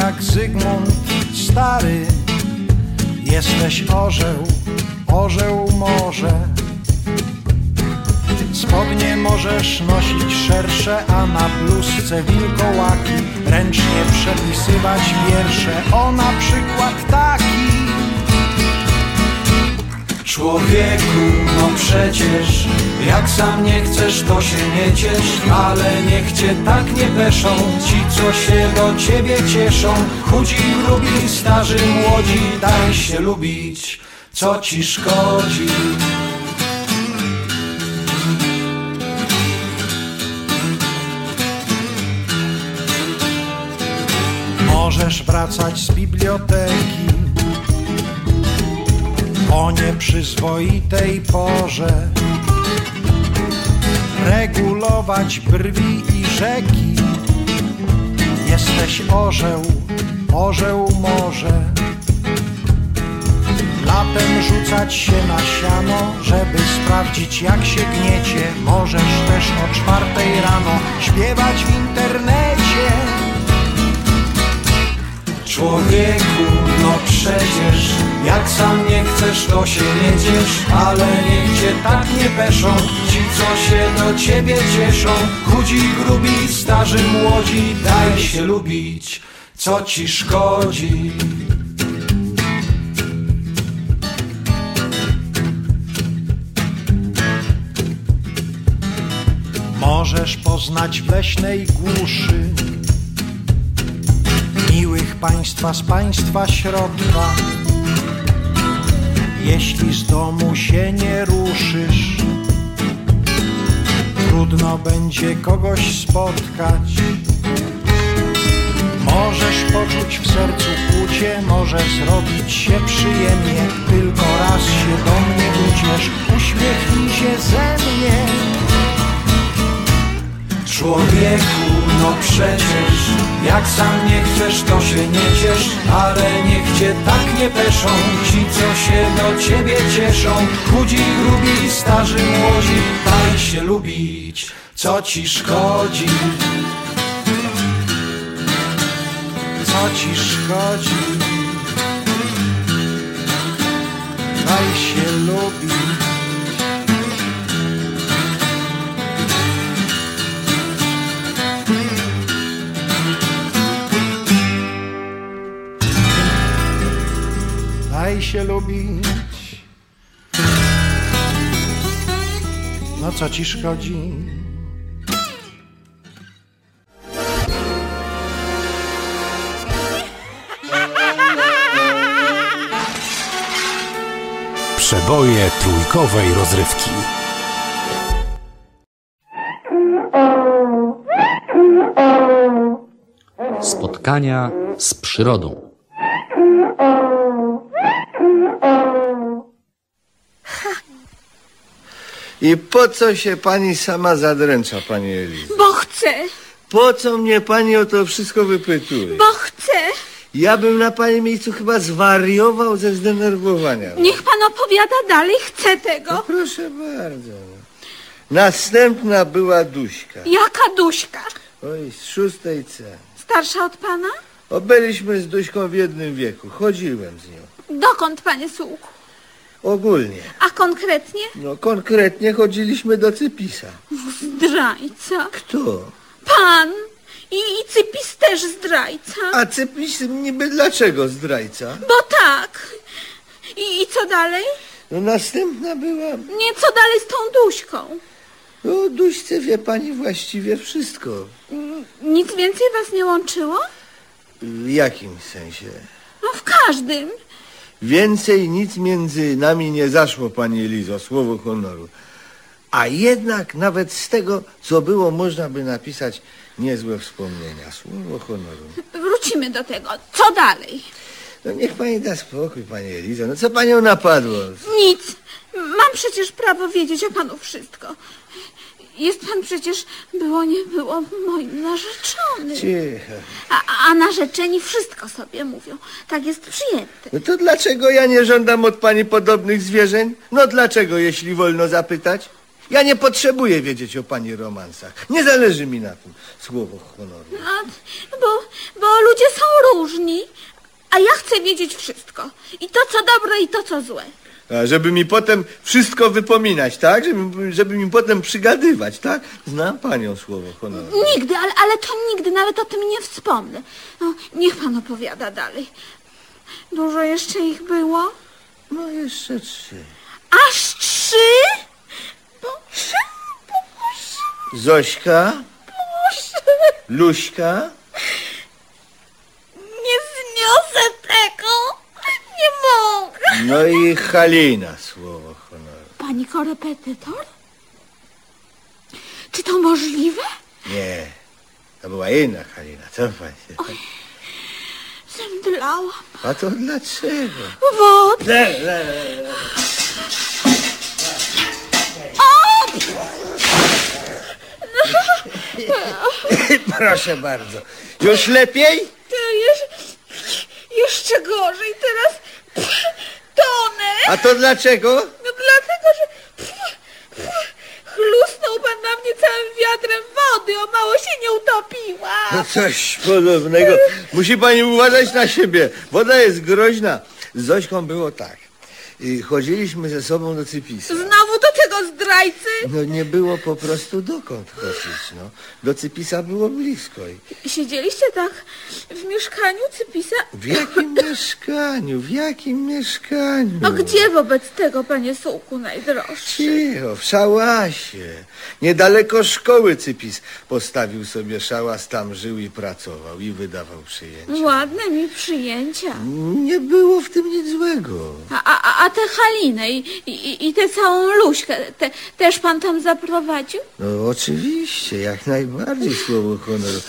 Jak Zygmunt stary. Jesteś orzeł, orzeł może. Spodnie możesz nosić szersze, a na bluzce wilkołaki ręcznie przepisywać wiersze. O na przykład taki. Człowieku, no przecież Jak sam nie chcesz, to się nie ciesz Ale niech cię tak nie peszą Ci, co się do ciebie cieszą. Chudzi, grubi, starzy, młodzi Daj się lubić, co ci szkodzi. Możesz wracać z biblioteki o nieprzyzwoitej porze. Regulować brwi i rzeki. Jesteś orzeł, orzeł może Latem rzucać się na siano, żeby sprawdzić jak się gniecie. Możesz też o czwartej rano śpiewać w internecie. Człowieku, no przecież. Jak sam nie chcesz, to się nie ciesz Ale niech cię tak nie peszą Ci, co się do ciebie cieszą. Chudzi, grubi, starzy, młodzi Daj się lubić, co ci szkodzi. Możesz poznać w leśnej głuszy państwa z państwa środka. Jeśli z domu się nie ruszysz Trudno będzie kogoś spotkać. Możesz poczuć w sercu kłucie Może zrobić się przyjemnie. Tylko raz się do mnie uciesz Uśmiechnij się ze mnie Człowieku, no przecież Jak sam nie chcesz, to się nie ciesz Ale niech cię tak nie peszą Ci, co się do ciebie cieszą Chudzi, grubi, starzy, młodzi Daj się lubić, co ci szkodzi Co ci szkodzi? Daj się lubić. Się lubić. No co ci szkodzi? Przeboje trójkowej rozrywki. Spotkania z przyrodą. I po co się pani sama zadręcza, pani Elizo? Bo chcę, Po co mnie pani o to wszystko wypytuje? bo chcę. Ja bym na pani miejscu chyba zwariował ze zdenerwowania. Niech pan opowiada dalej, chcę tego. No proszę bardzo. Następna była Duśka. Jaka Duśka? Oj, z szóstej C. Starsza od pana? O, byliśmy z Duśką w jednym wieku. Chodziłem z nią. Dokąd, panie Sułku? Ogólnie. A konkretnie? No konkretnie chodziliśmy do Cypisa. Zdrajca. Kto? Pan. I, I Cypis też zdrajca. A Cypis niby dlaczego zdrajca? Bo tak. I, I co dalej? No następna była... Nie, co dalej z tą Duśką? O Duśce wie pani właściwie wszystko. Nic więcej was nie łączyło? W jakim sensie? No w każdym. Więcej nic między nami nie zaszło, pani Elizo, słowo honoru. A jednak nawet z tego, co było, można by napisać niezłe wspomnienia. Słowo honoru. Wrócimy do tego. Co dalej? No niech pani da spokój, pani Elizo. No co panią napadło? Nic. Mam przecież prawo wiedzieć o panu wszystko. Jest pan przecież, było nie było, moim narzeczonym. Cicho. A, a narzeczeni wszystko sobie mówią. Tak jest przyjęte. No to dlaczego ja nie żądam od pani podobnych zwierzeń? No dlaczego, jeśli wolno zapytać? Ja nie potrzebuję wiedzieć o pani romansach. Nie zależy mi na tym. Słowo honoru. A, bo, bo ludzie są różni, a ja chcę wiedzieć wszystko. I to, co dobre, i to, co złe. A żeby mi potem wszystko wypominać, tak? Żeby, żeby mi potem przygadywać, tak? Znam panią słowo honoru. Nigdy, ale, ale to nigdy, nawet o tym nie wspomnę. No, niech pan opowiada dalej. Dużo jeszcze ich było? No jeszcze trzy. Aż trzy? Boże, Boże, Zośka, Boże. Luśka, Nie zniosę. No i Halina słowo honoru. Pani korepetytor? Czy to możliwe? Nie, to była inna Halina, co pani? Zemdlałam. A to dlaczego? Wod. Le, le, le. Proszę bardzo. Już lepiej? To jeszcze, jeszcze gorzej. Teraz tonę. A to dlaczego? No dlatego, że chlusnął pan na mnie całym wiatrem wody. O mało się nie utopiła. No coś podobnego. Musi pani uważać na siebie. Woda jest groźna. Z Zośką było tak. Y, Chodziliśmy ze sobą do Cypisa. Znowu do tego zdrajcy. No nie było po prostu dokąd chodzić, no. Do Cypisa było blisko. I Siedzieliście tak w mieszkaniu Cypisa? w jakim mieszkaniu? W jakim mieszkaniu? A gdzie wobec tego, panie Sułku, najdroższy? Cicho, w szałasie. Niedaleko szkoły Cypis postawił sobie szałas, tam żył i pracował i wydawał przyjęcia. Ładne mi przyjęcia. Nie było w tym nic złego. A, a, a tę Halinę i, i, i tę całą Luśkę te, też pan tam zaprowadził? No oczywiście, jak najbardziej słowo honoru.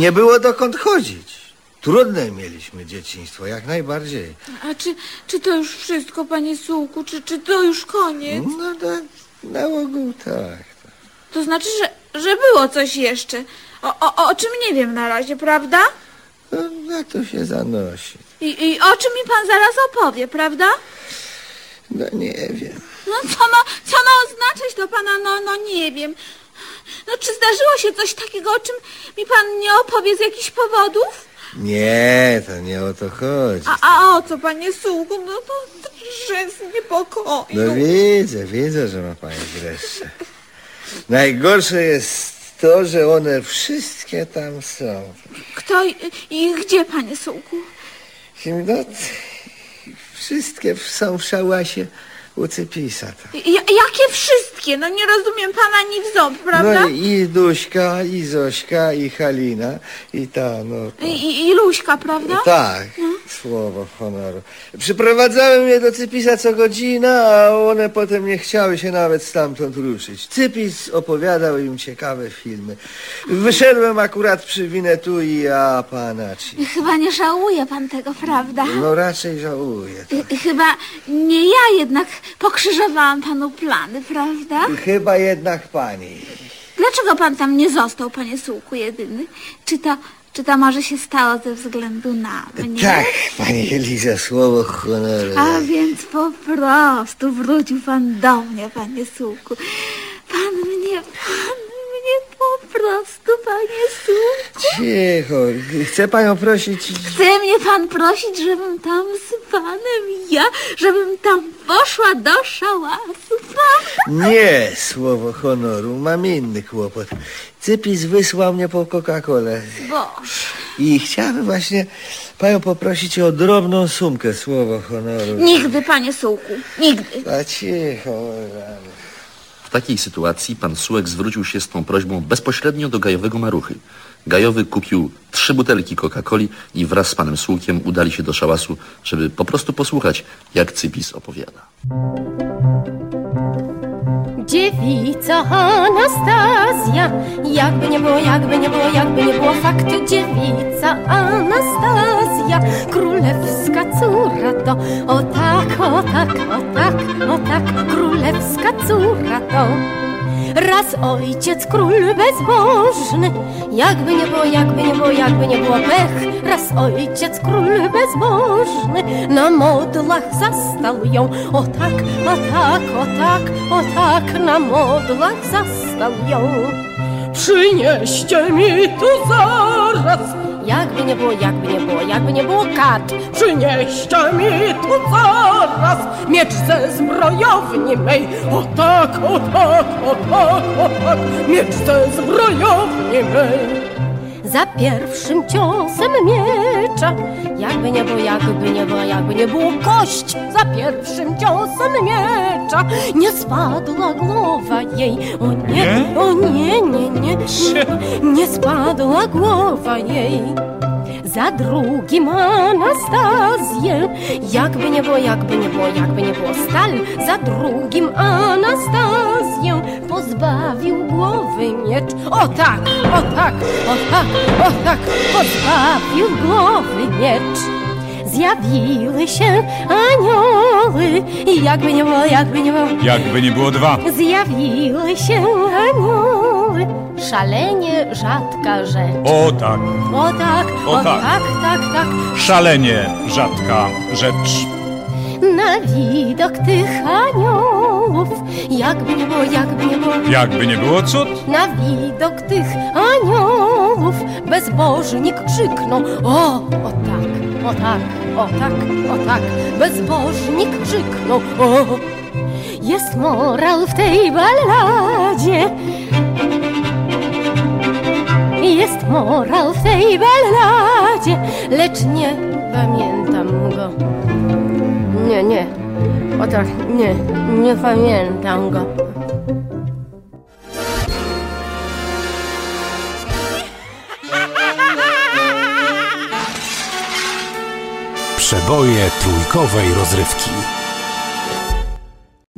Nie było dokąd chodzić. Trudne mieliśmy dzieciństwo, jak najbardziej. A czy, czy to już wszystko, panie Sułku? Czy, czy to już koniec? No tak, na ogół tak. To znaczy, że, że było coś jeszcze. O, o, o czym nie wiem na razie, prawda? No, na to się zanosi. I, I o czym mi pan zaraz opowie, prawda? No nie wiem. No co ma, co ma oznaczać to pana, no, no nie wiem. No czy zdarzyło się coś takiego, o czym mi pan nie opowie z jakichś powodów? Nie, to nie o to chodzi. A, a o co, panie Sułku? No to drże z niepokoju. No widzę, widzę, że ma pani dreszcze. Najgorsze jest to, że one wszystkie tam są. Kto i, i gdzie, panie Sułku? No, wszystkie są w szałasie u Cypisa. tam. Ja, jakie wszystkie? No nie rozumiem pana ani w ząb, prawda? No i, i Duśka, i Zośka, i Halina, i ta, no. To. I, i, I Luśka, prawda? Tak, słowo honoru. Przyprowadzałem je do Cypisa co godzina, a one potem nie chciały się nawet stamtąd ruszyć. Cypis opowiadał im ciekawe filmy. Wyszedłem akurat przy Winetu i Apanaci. Chyba nie żałuje pan tego, prawda? No raczej żałuję. Y, Chyba nie ja jednak pokrzyżowałam panu plany, prawda? Chyba jednak pani. Dlaczego pan tam nie został, panie Sułku, jedyny? Czy to, czy to może się stało ze względu na mnie? Tak, pani Eliza, słowo honoru. A więc po prostu wrócił pan do mnie, panie Sułku. Pan mnie, pan mnie po prostu, panie Sułku. Cicho, chcę panią prosić... Chce mnie pan prosić, żebym tam z panem ja, żebym tam poszła do szałasu, prawda? Nie, słowo honoru, mam inny kłopot. Cypis wysłał mnie po Coca-Colę. Boże. I chciałem właśnie panią poprosić o drobną sumkę, słowo honoru. Nigdy, panie Sułku, nigdy. A cicho, rany. W takiej sytuacji pan Sułek zwrócił się z tą prośbą bezpośrednio do Gajowego Maruchy. Gajowy kupił trzy butelki Coca-Coli i wraz z panem Sułkiem udali się do szałasu, żeby po prostu posłuchać, jak Cypis opowiada. Dziewica Anastazja, jakby nie było, jakby nie było, jakby nie było fakt. Dziewica Anastazja, królewska córa to, o tak, o tak, o tak, o tak, królewska córa to. Raz ojciec król bezbożny, jakby nie było, jakby nie było, jakby nie było pech. Raz ojciec król bezbożny, na modlach zastał ją. O tak, o tak, o tak, o tak, na modlach zastał ją. Przynieście mi tu zaraz, jakby nie było, jakby nie było, jakby nie było kat. Przynieście mi tu zaraz miecz ze zbrojowni mej. O tak, o tak, o tak, o tak, miecz ze zbrojowni mej. Za pierwszym ciosem miecza, jakby nie było, jakby nie było, jakby nie było kość. Za pierwszym ciosem miecza nie spadła głowa jej. O nie, o nie, nie, nie, nie, nie spadła głowa jej. Za drugim Anastazję, jakby nie było, jakby nie było, jakby nie było stal. Za drugim Anastazję pozbawił głowy miecz. O tak, o tak, o tak, o tak, pozbawił głowy miecz. Zjawiły się anioły, jakby nie było, jakby nie było. Jakby nie było dwa. Zjawiły się anioły, szalenie rzadka rzecz. O tak, O tak, o, O tak. tak, tak, tak. szalenie rzadka rzecz. Na widok tych aniołów, jakby nie było, jakby nie było. Jakby nie było cud, Na widok tych aniołów bezbożnik krzyknął O, o tak, o tak, o tak, o tak Bezbożnik krzyknął O, jest morał w tej balladzie Jest morał w tej balladzie Lecz nie pamiętam go Nie, nie, o tak, nie, nie pamiętam go Przeboje trójkowej rozrywki.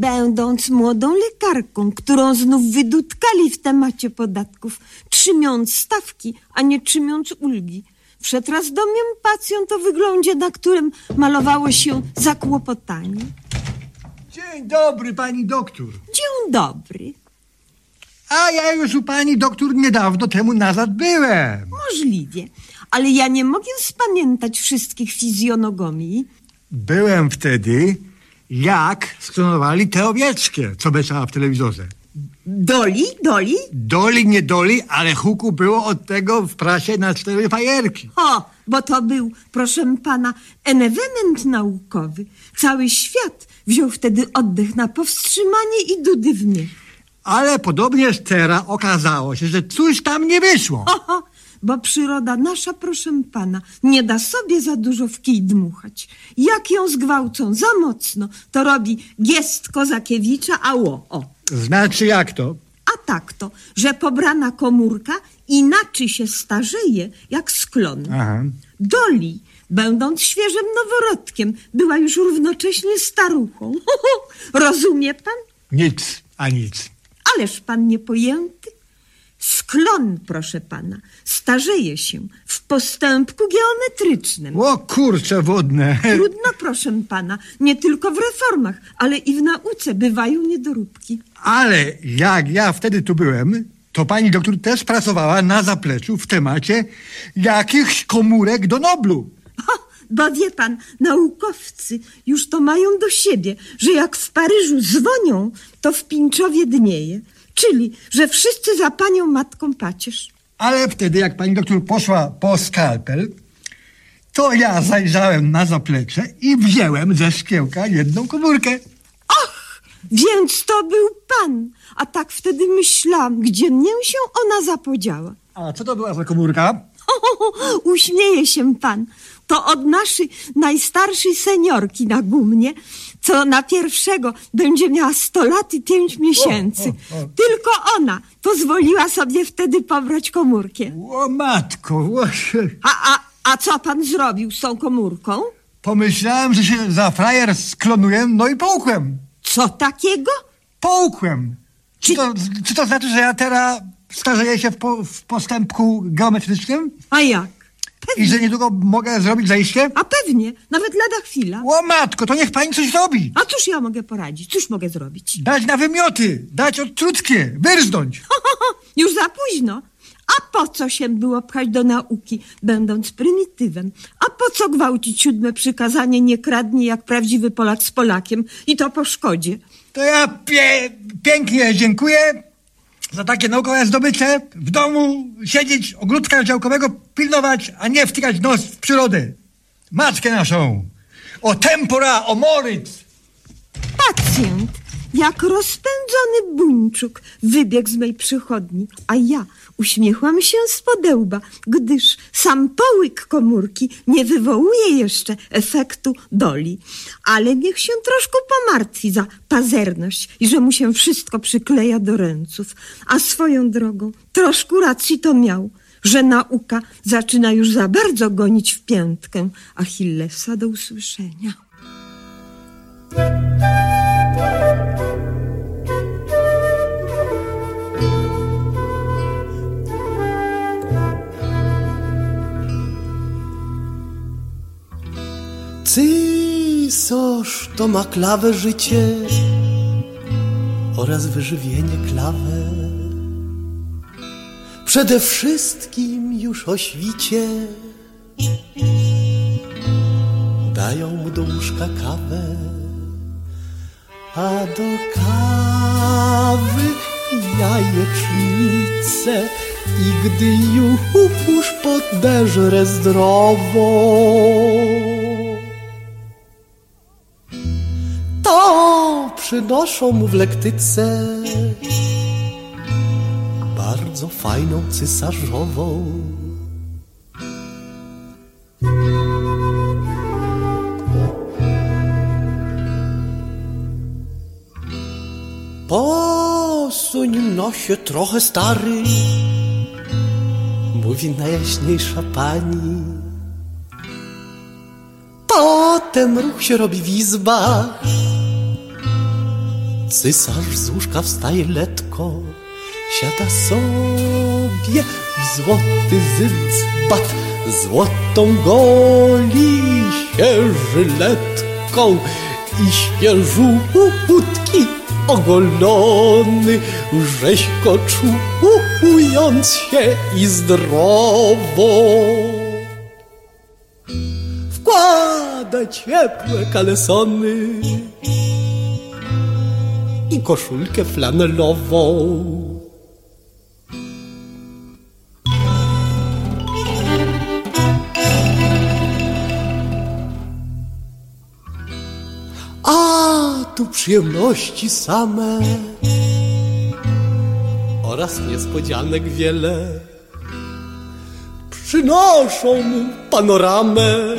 Będąc młodą lekarką, którą znów wydutkali w temacie podatków, trzymiąc stawki, a nie trzymiąc ulgi, wszedł raz do mnie pacjent o wyglądzie, na którym malowało się zakłopotanie. Dzień dobry, pani doktor. Dzień dobry. A ja już u pani doktor niedawno temu nazad byłem. Możliwie, ale ja nie mogę spamiętać wszystkich fizjonogomii. Byłem wtedy, jak sklonowali te owieczkie, co beczała w telewizorze. Doli, doli? Doli, nie doli, ale huku było od tego w prasie na cztery fajerki. O, bo to był, proszę pana, ewenement naukowy. Cały świat wziął wtedy oddech na powstrzymanie i dudy w nie. Ale podobnież teraz okazało się, że coś tam nie wyszło. Oho, bo przyroda nasza, proszę pana, nie da sobie za dużo w kij dmuchać. Jak ją zgwałcą za mocno, to robi giest Kozakiewicza, a ło, o. Znaczy jak to? A tak to, że pobrana komórka inaczej się starzeje, jak sklon. Aha. Doli, będąc świeżym noworodkiem, była już równocześnie staruchą. Rozumie pan? Nic, a nic. Ależ pan niepojęty. Sklon, proszę pana, starzeje się w postępku geometrycznym. O kurcze wodne. Trudno, proszę pana, nie tylko w reformach, ale i w nauce bywają niedoróbki. Ale jak ja wtedy tu byłem, to pani doktor też pracowała na zapleczu w temacie jakichś komórek do Noblu. O, bo wie pan, naukowcy już to mają do siebie, że jak w Paryżu dzwonią, to w Pinczowie dnieje. Czyli, że wszyscy za panią matką pacierz. Ale wtedy, jak pani doktor poszła po skalpel, to ja zajrzałem na zaplecze i wziąłem ze szkiełka jedną komórkę. Och, więc to był pan. A tak wtedy myślałam, gdzie mnie się ona zapodziała. A co to była za komórka? Uśmieje się pan. To od naszej najstarszej seniorki na gumnie, co na pierwszego będzie miała 100 lat i 5 miesięcy. O, o, o. Tylko ona pozwoliła sobie wtedy pobrać komórkę. O matko, o, A, a, a co pan zrobił z tą komórką? pomyślałem, że się za frajer sklonuję, no i połkłem. Co takiego? Połkłem. Czy to, czy to znaczy, że ja teraz starzeję się w, po, w postępku geometrycznym A jak? i że niedługo mogę zrobić zejście? A pewnie, nawet lada chwila. O matko, to niech pani coś robi. A cóż ja mogę poradzić? Cóż mogę zrobić? Dać na wymioty, dać odtruckie, wyrznąć. Już za późno. A po co się było pchać do nauki, będąc prymitywem? A po co gwałcić siódme przykazanie nie kradnij jak prawdziwy Polak z Polakiem i to po szkodzie? To ja pie, pięknie dziękuję za takie naukowe zdobycze. W domu siedzieć, ogródka działkowego pilnować, a nie wtykać nos w przyrodę. Matkę naszą. O tempora, o moryc. Pacjent, jak rozpędzony buńczuk, wybiegł z mej przychodni, a ja uśmiechłam się z podełba, gdyż sam połyk komórki nie wywołuje jeszcze efektu doli. Ale niech się troszkę pomartwi za pazerność i że mu się wszystko przykleja do ręców. A swoją drogą, troszkę racji to miał, że nauka zaczyna już za bardzo gonić w piętkę Achillesa do usłyszenia. Cysarz to ma klawę życie oraz wyżywienie klawę. Przede wszystkim już o świcie dają mu do łóżka kawę, a do kawy jajecznicę i gdy już podeżre zdrowo, to przynoszą mu w lektyce bardzo fajną cysarzową. Posuń nosie trochę stary, mówi najjaśniejsza pani. Potem ruch się robi w izbach. Cysarz z łóżka wstaje letko, siada sobie w złoty zybcbat, złotą goli się żyletką i świeżutki ogolony, rzeźko czując się i zdrowo. Wkłada ciepłe kalesony koszulkę flanelową. A tu przyjemności same oraz niespodzianek wiele przynoszą mu panoramę,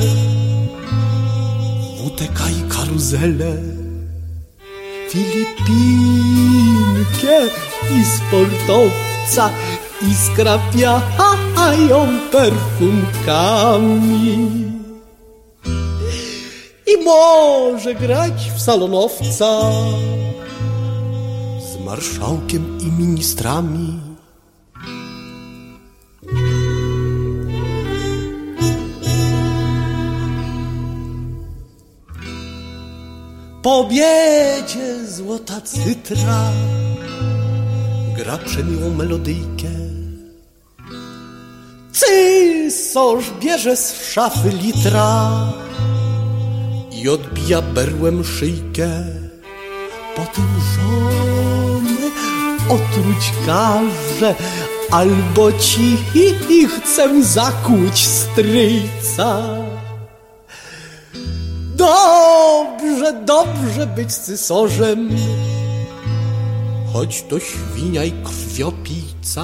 WTK i karuzelę, Filipinkę i sportowca i skrapiają perfumkami i może grać w salonowca z marszałkiem i ministrami. Po obiedzie złota cytra gra przemiłą melodyjkę. Cysarz bierze z szafy litra i odbija berłem szyjkę. Potem żony otruć każe, albo ci chcę zakłuć stryjca. Dobrze, dobrze być cysorzem, choć to świnia i krwiopijca.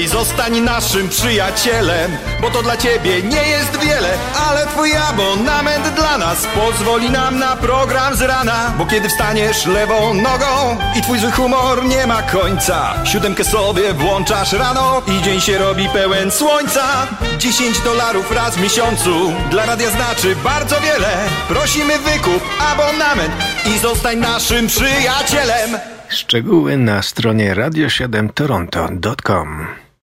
Hej, zostań naszym przyjacielem, bo to dla ciebie nie jest wiele, ale twój abonament dla nas pozwoli nam na program z rana, bo kiedy wstaniesz lewą nogą i twój zły humor nie ma końca, siódemkę sobie włączasz rano i dzień się robi pełen słońca. 10 dolarów raz w miesiącu dla radia znaczy bardzo wiele. Prosimy wykup abonament i zostań naszym przyjacielem. Szczegóły na stronie radio7toronto.com